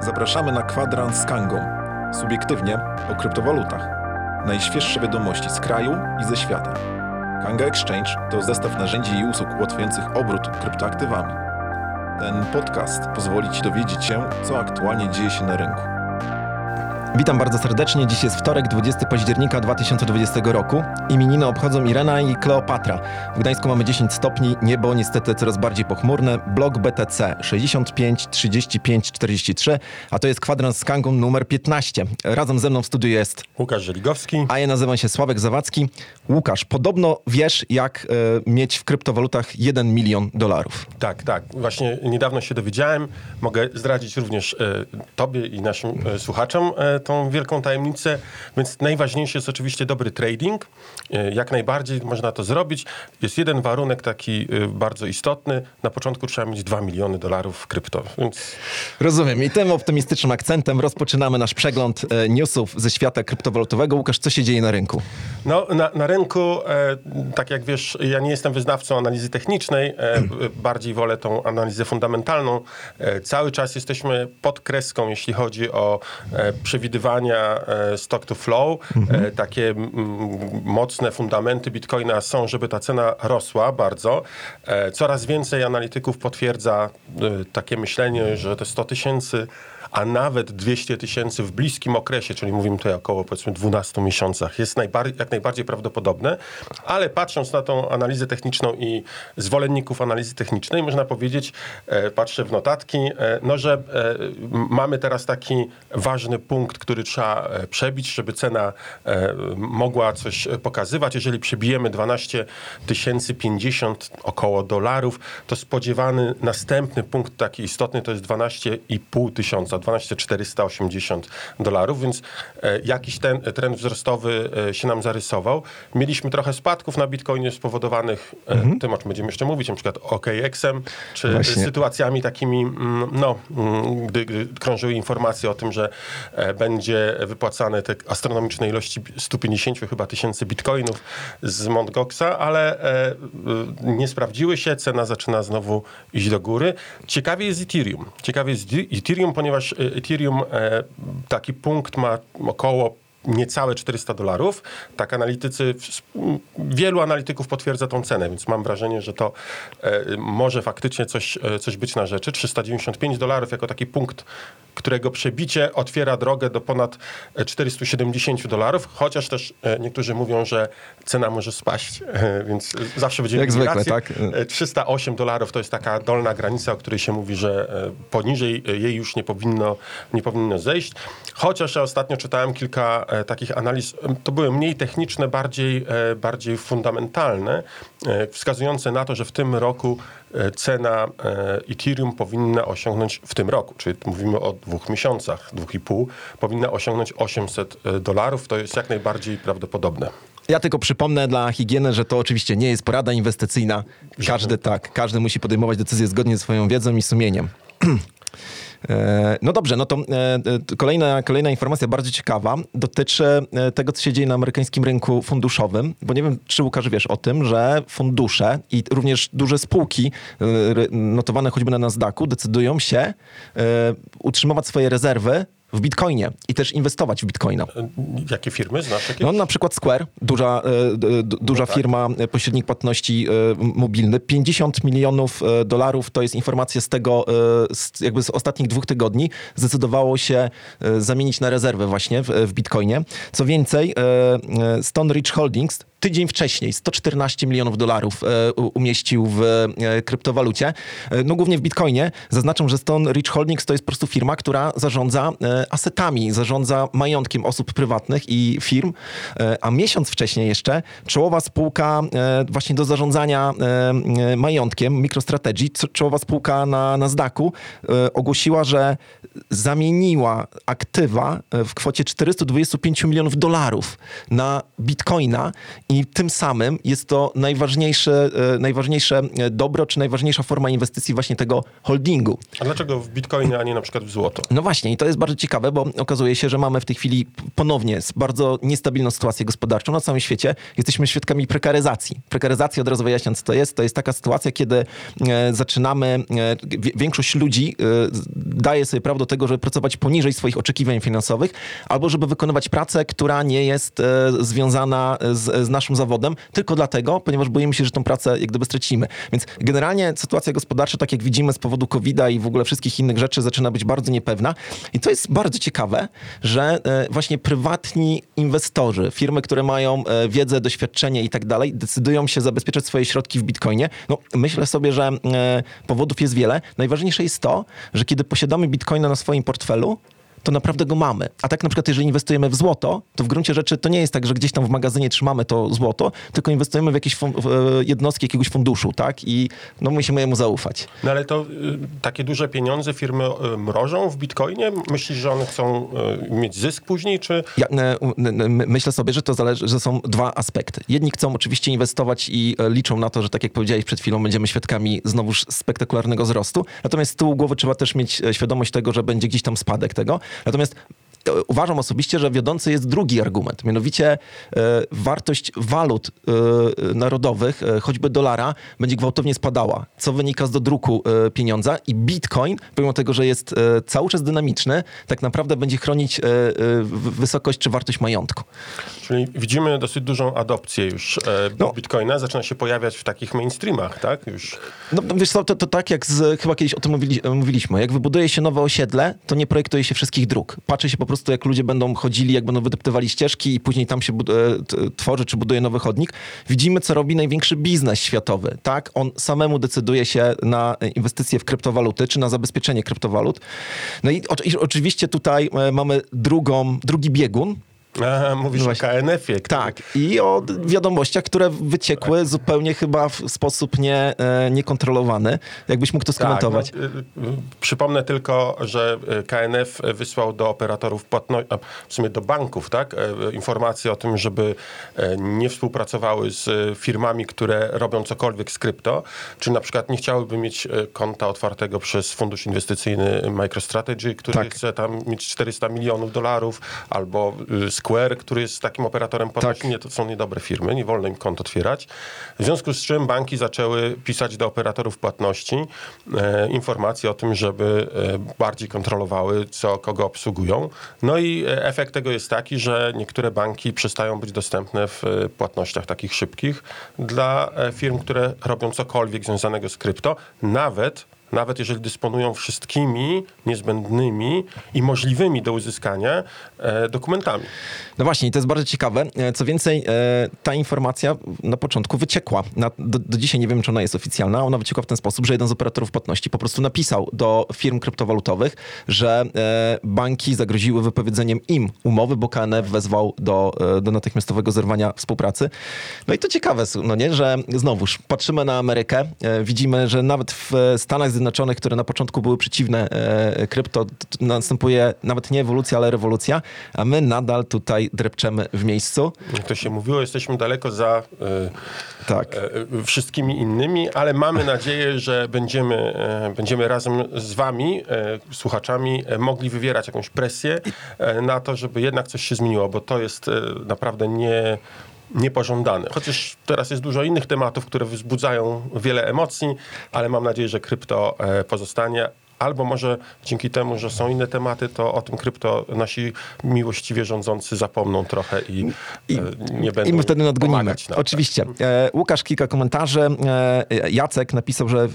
Zapraszamy na kwadrans z Kangą. Subiektywnie o kryptowalutach. Najświeższe wiadomości z kraju i ze świata. Kanga Exchange to zestaw narzędzi i usług ułatwiających obrót kryptoaktywami. Ten podcast pozwoli Ci dowiedzieć się, co aktualnie dzieje się na rynku. Witam bardzo serdecznie. Dziś jest wtorek, 20 października 2020 roku. Imieniny obchodzą Irena i Kleopatra. W Gdańsku mamy 10 stopni, niebo niestety coraz bardziej pochmurne. Blok BTC 65 35 43, a to jest kwadrans z Kangą numer 15. Razem ze mną w studiu jest, Łukasz Żeligowski. a ja nazywam się Sławek Zawadzki. Łukasz, podobno wiesz, jak e, mieć w kryptowalutach 1 milion dolarów. Tak, tak. Właśnie niedawno się dowiedziałem. Mogę zdradzić również e, tobie i naszym e, słuchaczom tą wielką tajemnicę. Więc najważniejszy jest oczywiście dobry trading. E, jak najbardziej można to zrobić. Jest jeden warunek taki e, bardzo istotny. Na początku trzeba mieć 2 miliony dolarów w krypto. Więc Rozumiem. I tym optymistycznym akcentem rozpoczynamy nasz przegląd e, newsów ze świata kryptowalutowego. Łukasz, co się dzieje na rynku? No, na, na rynku, tak jak wiesz, ja nie jestem wyznawcą analizy technicznej, bardziej wolę tą analizę fundamentalną. Cały czas jesteśmy pod kreską, jeśli chodzi o e, przewidywania e, stock to flow. E, takie mocne fundamenty Bitcoina są, żeby ta cena rosła bardzo. E, coraz więcej analityków potwierdza takie myślenie, że te 100 tysięcy a nawet 200 tysięcy w bliskim okresie, czyli mówimy tutaj około powiedzmy 12 miesiącach, jest najbar- jak najbardziej prawdopodobne, ale patrząc na tą analizę techniczną i zwolenników analizy technicznej, można powiedzieć, e, patrzę w notatki, e, no, że e, mamy teraz taki ważny punkt, który trzeba e, przebić, żeby cena e, mogła coś pokazywać. Jeżeli przebijemy 12 tysięcy 50 około dolarów, to spodziewany następny punkt taki istotny to jest 12,5 tysiąca, 12,480 dolarów, więc e, jakiś ten trend wzrostowy e, się nam zarysował. Mieliśmy trochę spadków na Bitcoinie spowodowanych e, tym, o czym będziemy jeszcze mówić, na przykład OKX-em, czy Właśnie. sytuacjami takimi, mm, no, mm, gdy, gdy krążyły informacje o tym, że będzie wypłacane te astronomiczne ilości 150 chyba tysięcy bitcoinów z Mt. Ale nie sprawdziły się, cena zaczyna znowu iść do góry. Ciekawie jest Ethereum. Ciekawie jest Ethereum, ponieważ Ethereum e, taki punkt ma około niecałe 400 dolarów. Tak analitycy, wielu analityków potwierdza tą cenę, więc mam wrażenie, że to e, może faktycznie coś, e, coś być na rzeczy. 395 dolarów jako taki punkt, którego przebicie otwiera drogę do ponad e, 470 dolarów, chociaż też e, niektórzy mówią, że cena może spaść, e, więc zawsze będziemy Jak zwykle, rację. tak? E, 308 dolarów to jest taka dolna granica, o której się mówi, że e, poniżej e, jej już nie powinno, nie powinno zejść. Chociaż ja ostatnio czytałem kilka e, takich analiz, to były mniej techniczne, bardziej, e, bardziej fundamentalne, e, wskazujące na to, że w tym roku e, cena e, Ethereum powinna osiągnąć w tym roku, czyli mówimy o dwóch miesiącach, dwóch i pół, powinna osiągnąć 800 dolarów. To jest jak najbardziej prawdopodobne. Ja tylko przypomnę dla higieny, że to oczywiście nie jest porada inwestycyjna. Każdy tak, każdy musi podejmować decyzje zgodnie ze swoją wiedzą i sumieniem. E, No dobrze, no to e, e, kolejna, kolejna informacja bardzo ciekawa dotyczy tego, co się dzieje na amerykańskim rynku funduszowym, bo nie wiem, czy Łukasz wiesz o tym, że fundusze i również duże spółki notowane choćby na Nasdaqu decydują się utrzymywać swoje rezerwy w bitcoinie i też inwestować w bitcoina. E, Jakie firmy znasz? Jakieś? No na przykład Square, duża, e, duża tak. firma, e, pośrednik płatności mobilny. 50 milionów dolarów to jest informacja z tego, z, jakby z ostatnich dwóch tygodni. Zdecydowało się zamienić na rezerwę właśnie w, w Bitcoinie. Co więcej, Stone Ridge Holdings tydzień wcześniej 114 milionów dolarów umieścił w kryptowalucie. No głównie w Bitcoinie. Zaznaczam, że Stone Ridge Holdings to jest po prostu firma, która zarządza asetami, zarządza majątkiem osób prywatnych i firm, E, a miesiąc wcześniej jeszcze czołowa spółka e, właśnie do zarządzania e, e, majątkiem, MicroStrategy, czołowa spółka na Nasdaqu e, ogłosiła, że zamieniła aktywa e, w kwocie 425 milionów dolarów na bitcoina i tym samym jest to najważniejsze, e, najważniejsze e, dobro, czy najważniejsza forma inwestycji właśnie tego holdingu. A dlaczego w Bitcoinie, a nie na przykład w złoto? No właśnie, i to jest bardzo ciekawe. bo okazuje się, że mamy w tej chwili ponownie bardzo niestabilną sytuację gospodarczą na całym świecie. Jesteśmy świadkami prekaryzacji. Prekaryzacja, od razu wyjaśniam, co to jest. To jest taka sytuacja, kiedy e, zaczynamy, e, większość ludzi e, daje sobie prawo do tego, żeby pracować poniżej swoich oczekiwań finansowych, albo żeby wykonywać pracę, która nie jest związana z, z naszym zawodem, tylko dlatego, ponieważ boimy się, że tą pracę jak gdyby stracimy. Więc generalnie sytuacja gospodarcza, tak jak widzimy z powodu COVID-a i w ogóle wszystkich innych rzeczy, zaczyna być bardzo niepewna. I to jest bardzo ciekawe, że e, właśnie prywatni inwestorzy, firmy, które mają e, wiedzę, doświadczenie i tak dalej, decydują się zabezpieczać swoje środki w bitcoinie. No, myślę sobie, że e, powodów jest wiele. Najważniejsze jest to, że kiedy posiadamy bitcoina na swoim portfelu, to naprawdę go mamy. A tak na przykład, jeżeli inwestujemy w złoto, to w gruncie rzeczy to nie jest tak, że gdzieś tam w magazynie trzymamy to złoto, tylko inwestujemy w jakieś w, e, jednostki jakiegoś funduszu, tak? I no musimy jemu zaufać. No ale to y, takie duże pieniądze firmy y, mrożą w bitcoinie? Myślisz, że one chcą y, mieć zysk później, czy... Ja myślę sobie, że to zależy, że są dwa aspekty. Jedni chcą oczywiście inwestować i e, liczą na to, że tak jak powiedziałeś przed chwilą, będziemy świadkami znowuż spektakularnego wzrostu. Natomiast z tyłu głowy trzeba też mieć e, świadomość tego, że będzie gdzieś tam spadek tego. Natomiast uważam osobiście, że wiodący jest drugi argument, mianowicie e, wartość walut e, narodowych, e, choćby dolara, będzie gwałtownie spadała, co wynika z dodruku pieniądza i bitcoin, pomimo tego, że jest cały czas dynamiczny, tak naprawdę będzie chronić wysokość czy wartość majątku. Czyli widzimy dosyć dużą adopcję już No. bitcoina. Zaczyna się pojawiać w takich mainstreamach, tak? Już No no wiesz co, to, to tak jak z, chyba kiedyś o tym mówili, mówiliśmy, jak wybuduje się nowe osiedle, to nie projektuje się wszystkich dróg. Patrzy się po prostu, jak ludzie będą chodzili, jak będą wydeptywali ścieżki i później tam się e, tworzy czy buduje nowy chodnik. Widzimy, co robi największy biznes światowy, tak? On samemu decyduje się na inwestycje w kryptowaluty, czy na zabezpieczenie kryptowalut. No i, i oczywiście tutaj e, mamy drugą, drugi biegun, A, mówisz No o. KNF-ie. który- tak, i o wiadomościach, które wyciekły zupełnie chyba w sposób nie, e, niekontrolowany. Jakbyś mógł to skomentować. Tak, no, y, y, przypomnę tylko, że y, KNF wysłał do operatorów płatności, w sumie do banków, tak, e, informacje o tym, żeby e, nie współpracowały z e, firmami, które robią cokolwiek z krypto, czy na przykład nie chciałyby mieć e, konta otwartego przez fundusz inwestycyjny MicroStrategy, który Tak. chce tam mieć 400 milionów dolarów, albo y, Square, który jest takim operatorem płatności. Tak. Nie, to są niedobre firmy, nie wolno im kont otwierać. W związku z czym banki zaczęły pisać do operatorów płatności e, informacje o tym, żeby e, bardziej kontrolowały, co kogo obsługują. No i e, efekt tego jest taki, że niektóre banki przestają być dostępne w e, płatnościach takich szybkich dla e, firm, które robią cokolwiek związanego z krypto, nawet nawet jeżeli dysponują wszystkimi niezbędnymi i możliwymi do uzyskania e, dokumentami. No właśnie, to jest bardzo ciekawe. E, Co więcej, e, ta informacja na początku wyciekła. Na, do, do dzisiaj nie wiem, czy ona jest oficjalna. Ona wyciekła w ten sposób, że jeden z operatorów płatności po prostu napisał do firm kryptowalutowych, że e, banki zagroziły wypowiedzeniem im umowy, bo KNF wezwał do, e, do natychmiastowego zerwania współpracy. No i to ciekawe, no nie, że znowuż patrzymy na Amerykę, e, widzimy, że nawet w Stanach Zjednoczonych, które na początku były przeciwne e, krypto, następuje nawet nie ewolucja, ale rewolucja, a my nadal tutaj drepczemy w miejscu. Jak to się mówiło, jesteśmy daleko za e, Tak. e, wszystkimi innymi, ale mamy nadzieję, że będziemy, będziemy razem z wami, słuchaczami, mogli wywierać jakąś presję na to, żeby jednak coś się zmieniło, bo to jest naprawdę nie niepożądane. Chociaż teraz jest dużo innych tematów, które wzbudzają wiele emocji, ale mam nadzieję, że krypto e, pozostanie. Albo może dzięki temu, że są inne tematy, to o tym krypto nasi miłościwie rządzący zapomną trochę i, I- e, nie będą I my wtedy nadgonimy. Oczywiście. E, Łukasz, kilka komentarzy. E, Jacek napisał, że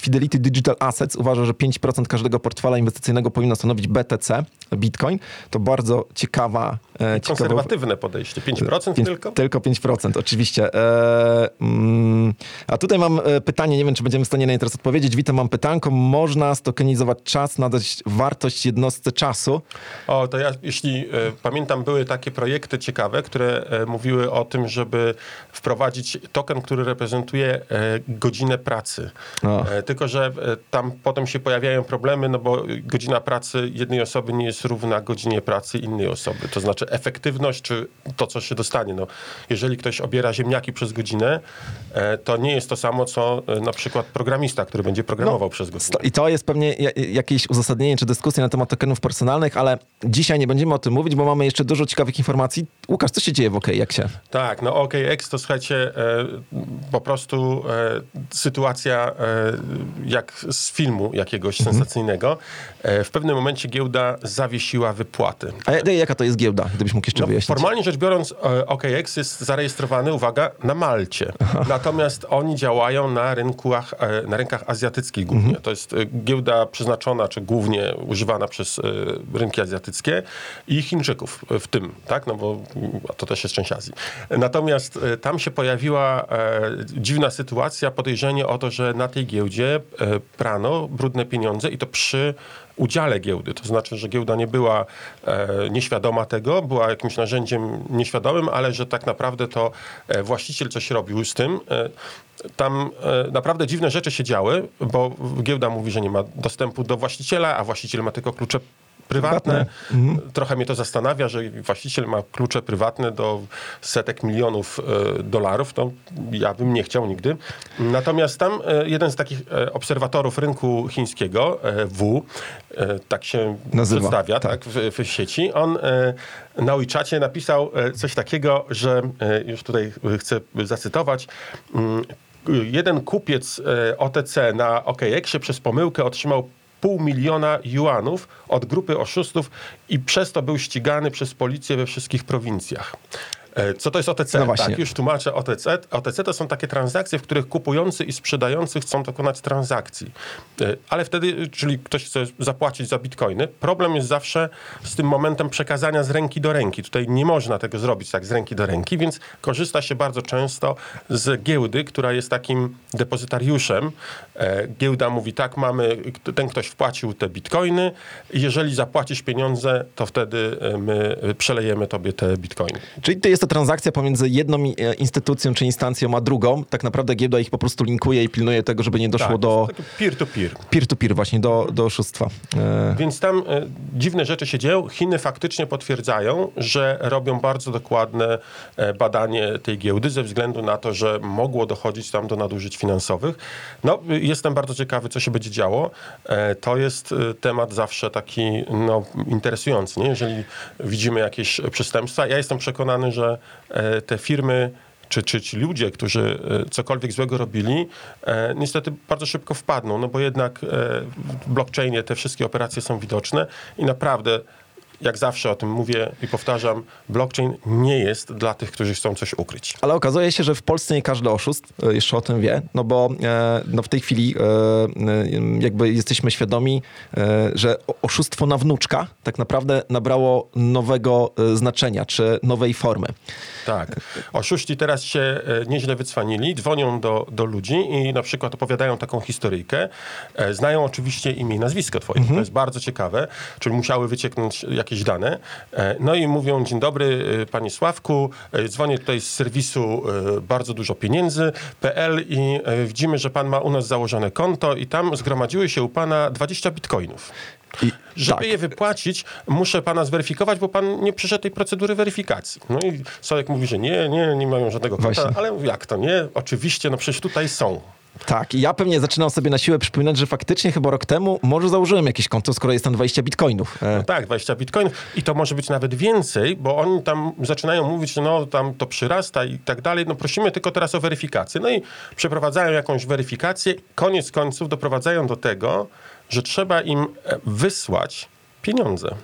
Fidelity Digital Assets uważa, że 5% każdego portfela inwestycyjnego powinno stanowić BTC, Bitcoin. To bardzo ciekawa... E, ciekawa Konserwatywne podejście. 5% Pięć- tylko? Tylko 5%, oczywiście. E, mm, a tutaj mam pytanie, nie wiem, czy będziemy w stanie na nie teraz odpowiedzieć. Witam, mam pytanko. Można stokenizować czas, nadać wartość jednostce czasu? O, to ja, jeśli e, pamiętam, były takie projekty ciekawe, które e, mówiły o tym, żeby wprowadzić token, który reprezentuje e, godzinę pracy. O. E, tylko, że tam potem się pojawiają problemy, no bo godzina pracy jednej osoby nie jest równa godzinie pracy innej osoby. To znaczy efektywność, czy to, co się dostanie. No, jeżeli ktoś obiera ziemniaki przez godzinę, to nie jest to samo, co na przykład programista, który będzie programował przez godzinę. I to jest pewnie jakieś uzasadnienie czy dyskusję na temat tokenów personalnych, ale dzisiaj nie będziemy o tym mówić, bo mamy jeszcze dużo ciekawych informacji. Łukasz, co się dzieje w OK, jak się? Tak, no OKX to słuchajcie, e, po prostu e, sytuacja e, jak z filmu jakiegoś sensacyjnego. E, w pewnym momencie giełda zawiesiła wypłaty. A ja- jaka to jest giełda, gdybyś mógł jeszcze No, wyjaśnić? formalnie rzecz biorąc, OKX jest zarejestrowany, uwaga, na Malcie. Natomiast oni działają na, rynkach, e, na rynkach azjatyckich głównie. Mhm. To jest giełda przeznaczona, czy głównie używana przez e, rynki azjatyckie i Chińczyków w tym, tak? No bo to też jest część Azji. Natomiast e, tam się pojawiła e, dziwna sytuacja, podejrzenie o to, że na tej giełdzie prano brudne pieniądze i to przy udziale giełdy. To znaczy, że giełda nie była e, nieświadoma tego, była jakimś narzędziem nieświadomym, ale że tak naprawdę to e, właściciel coś robił z tym. E, tam e, naprawdę dziwne rzeczy się działy, bo giełda mówi, że nie ma dostępu do właściciela, a właściciel ma tylko klucze prywatne. Trochę mnie to zastanawia, że właściciel ma klucze prywatne do setek milionów e, dolarów. To ja bym nie chciał nigdy. Natomiast tam e, jeden z takich e, obserwatorów rynku chińskiego, W, tak się Nazywa, przedstawia tak. tak. w, w sieci, on na WeChacie napisał coś takiego, że już tutaj chcę zacytować. Jeden kupiec e, OTC na OKX-ie przez pomyłkę otrzymał pół miliona juanów od grupy oszustów i przez to był ścigany przez policję we wszystkich prowincjach. E, Co to jest OTC? No. Tak, już tłumaczę OTC. OTC to są takie transakcje, w których kupujący i sprzedający chcą dokonać transakcji. E, Ale wtedy, czyli ktoś chce zapłacić za bitcoiny, problem jest zawsze z tym momentem przekazania z ręki do ręki. Tutaj nie można tego zrobić tak z ręki do ręki, więc korzysta się bardzo często z giełdy, która jest takim depozytariuszem. E, Giełda mówi tak, mamy, ten ktoś wpłacił te bitcoiny, jeżeli zapłacisz pieniądze, to wtedy my przelejemy tobie te bitcoiny. Czyli to jest to transakcja pomiędzy jedną e, instytucją czy instancją a drugą. Tak naprawdę giełda ich po prostu linkuje i pilnuje tego, żeby nie doszło Tak, do peer-to-peer. peer-to-peer właśnie, do, do oszustwa. E, Więc tam e, dziwne rzeczy się dzieją. Chiny faktycznie potwierdzają, że robią bardzo dokładne badanie tej giełdy ze względu na to, że mogło dochodzić tam do nadużyć finansowych. No, jestem bardzo ciekawy, co się będzie działo. To jest temat zawsze taki no, interesujący, nie? jeżeli widzimy jakieś przestępstwa. Ja jestem przekonany, że e, te firmy czy, czy ci ludzie, którzy e, cokolwiek złego robili, e, niestety bardzo szybko wpadną, no bo jednak e, w blockchainie te wszystkie operacje są widoczne i naprawdę, jak zawsze o tym mówię i powtarzam, blockchain nie jest dla tych, którzy chcą coś ukryć. Ale okazuje się, że w Polsce nie każdy oszust e, jeszcze o tym wie, no bo e, no w tej chwili e, jakby jesteśmy świadomi, że oszustwo na wnuczka tak naprawdę nabrało nowego znaczenia, czy nowej formy. Tak. Oszuści teraz się nieźle wycwanili, dzwonią do, do ludzi i na przykład opowiadają taką historyjkę. Znają oczywiście imię i nazwisko twoje. To jest bardzo ciekawe, czyli musiały wycieknąć jakieś dane. E, No i mówią, dzień dobry e, panie Sławku, e, dzwonię tutaj z serwisu bardzo dużo pieniędzy.pl i widzimy, że pan ma u nas założone konto i tam zgromadziły się u pana 20 bitcoinów. I, Żeby tak. je wypłacić, muszę pana zweryfikować, bo pan nie przeszedł tej procedury weryfikacji. No i Solek mówi, że nie, nie, nie mają żadnego konta, Właśnie. ale jak to nie? Oczywiście, no przecież tutaj są. Tak, i ja pewnie zaczynam sobie na siłę przypominać, że faktycznie chyba rok temu może założyłem jakieś konto, skoro jest tam 20 bitcoinów. E, No tak, 20 bitcoinów i to może być nawet więcej, bo oni tam zaczynają mówić, że no tam to przyrasta i tak dalej. No prosimy tylko teraz o weryfikację. No i przeprowadzają jakąś weryfikację. Koniec końców doprowadzają do tego, że trzeba im e, wysłać pieniądze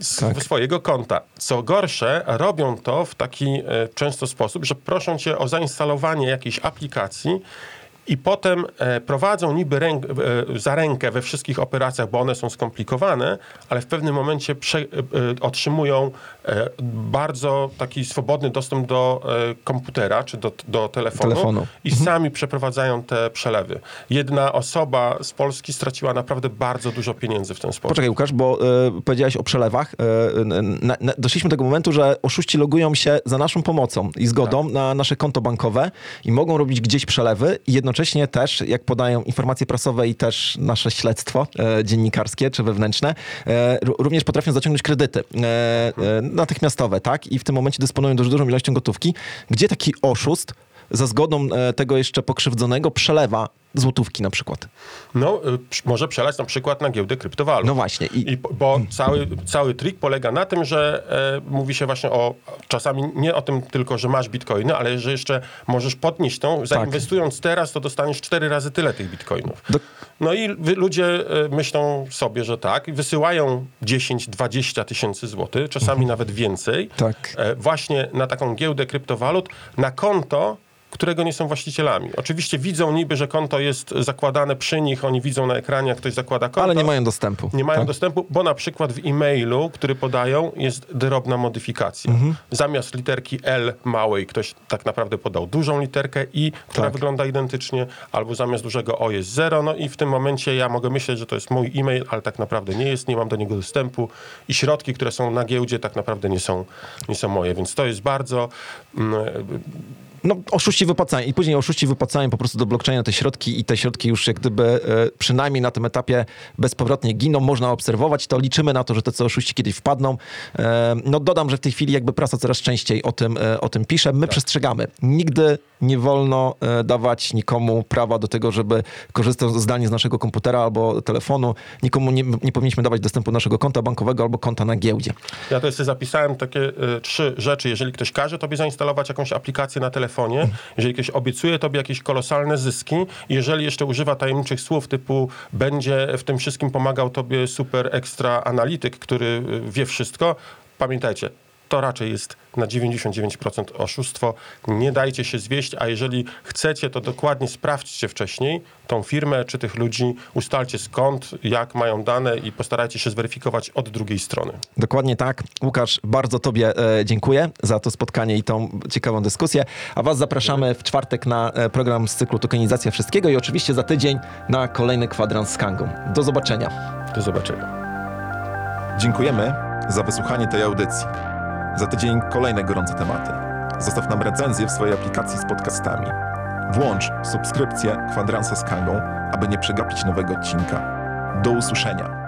z Tak. swojego konta. Co gorsze, robią to w taki e, często sposób, że proszą cię o zainstalowanie jakiejś aplikacji i potem e, prowadzą niby ręk, e, za rękę we wszystkich operacjach, bo one są skomplikowane, ale w pewnym momencie prze, e, otrzymują bardzo taki swobodny dostęp do komputera czy do, do telefonu, Telefonu. i sami przeprowadzają te przelewy. Jedna osoba z Polski straciła naprawdę bardzo dużo pieniędzy w ten sposób. Poczekaj, Łukasz, bo e, powiedziałeś o przelewach. Na, na, doszliśmy do tego momentu, że oszuści logują się za naszą pomocą i zgodą Tak. na nasze konto bankowe i mogą robić gdzieś przelewy i jednocześnie też, jak podają informacje prasowe i też nasze śledztwo e, dziennikarskie czy wewnętrzne, e, również potrafią zaciągnąć kredyty e, e, natychmiastowe, tak? I w tym momencie dysponują dość dużą ilością gotówki, gdzie taki oszust za zgodą e, tego jeszcze pokrzywdzonego przelewa złotówki na przykład. No, y, może przelać na przykład na giełdę kryptowalut. No właśnie. I, I, bo cały, cały trik polega na tym, że e, mówi się właśnie o, czasami nie o tym tylko, że masz bitcoiny, ale że jeszcze możesz podnieść tą, zainwestując teraz, to dostaniesz cztery razy tyle tych bitcoinów. Do- No i wy, ludzie e, myślą sobie, że tak, i wysyłają 10-20 tysięcy złotych, czasami nawet więcej, Tak. e, właśnie na taką giełdę kryptowalut, na konto, którego nie są właścicielami. Oczywiście widzą niby, że konto jest zakładane przy nich, oni widzą na ekranie, jak ktoś zakłada konto. ale nie mają dostępu. Nie mają tak? dostępu, bo na przykład w e-mailu, który podają, jest drobna modyfikacja. Mhm. Zamiast literki L małej ktoś tak naprawdę podał dużą literkę I, która Tak. wygląda identycznie, albo zamiast dużego O jest 0. No i w tym momencie ja mogę myśleć, że to jest mój e-mail, ale tak naprawdę nie jest, nie mam do niego dostępu i środki, które są na giełdzie tak naprawdę nie są, nie są moje, więc to jest bardzo... Mm, No, oszuści wypłacają i później oszuści wypłacają po prostu do blockchaina te środki i te środki już jak gdyby e, przynajmniej na tym etapie bezpowrotnie giną, można obserwować to, liczymy na to, że te oszuści kiedyś wpadną. E, no dodam, że w tej chwili jakby prasa coraz częściej o tym, e, o tym pisze. My przestrzegamy. Nigdy nie wolno dawać nikomu prawa do tego, żeby korzystał zdalnie z naszego komputera albo telefonu. Nikomu nie, nie powinniśmy dawać dostępu do naszego konta bankowego albo konta na giełdzie. Ja to sobie zapisałem takie y, trzy rzeczy. Jeżeli ktoś każe tobie zainstalować jakąś aplikację na telefonie, jeżeli ktoś obiecuje tobie jakieś kolosalne zyski, jeżeli jeszcze używa tajemniczych słów typu będzie w tym wszystkim pomagał tobie super ekstra analityk, który y, wie wszystko, pamiętajcie, to raczej jest na 99% oszustwo. Nie dajcie się zwieść, a jeżeli chcecie, to dokładnie sprawdźcie wcześniej tą firmę czy tych ludzi, ustalcie skąd, jak mają dane i postarajcie się zweryfikować od drugiej strony. Dokładnie tak. Łukasz, bardzo Tobie e, dziękuję za to spotkanie i tą ciekawą dyskusję. A Was zapraszamy w czwartek na e, program z cyklu Tokenizacja Wszystkiego i oczywiście za tydzień na kolejny kwadrans z Kangą. Do zobaczenia. Do zobaczenia. Dziękujemy za wysłuchanie tej audycji. Za tydzień kolejne gorące tematy. Zostaw nam recenzję w swojej aplikacji z podcastami. Włącz subskrypcję Kwadransa z Kangą, aby nie przegapić nowego odcinka. Do usłyszenia.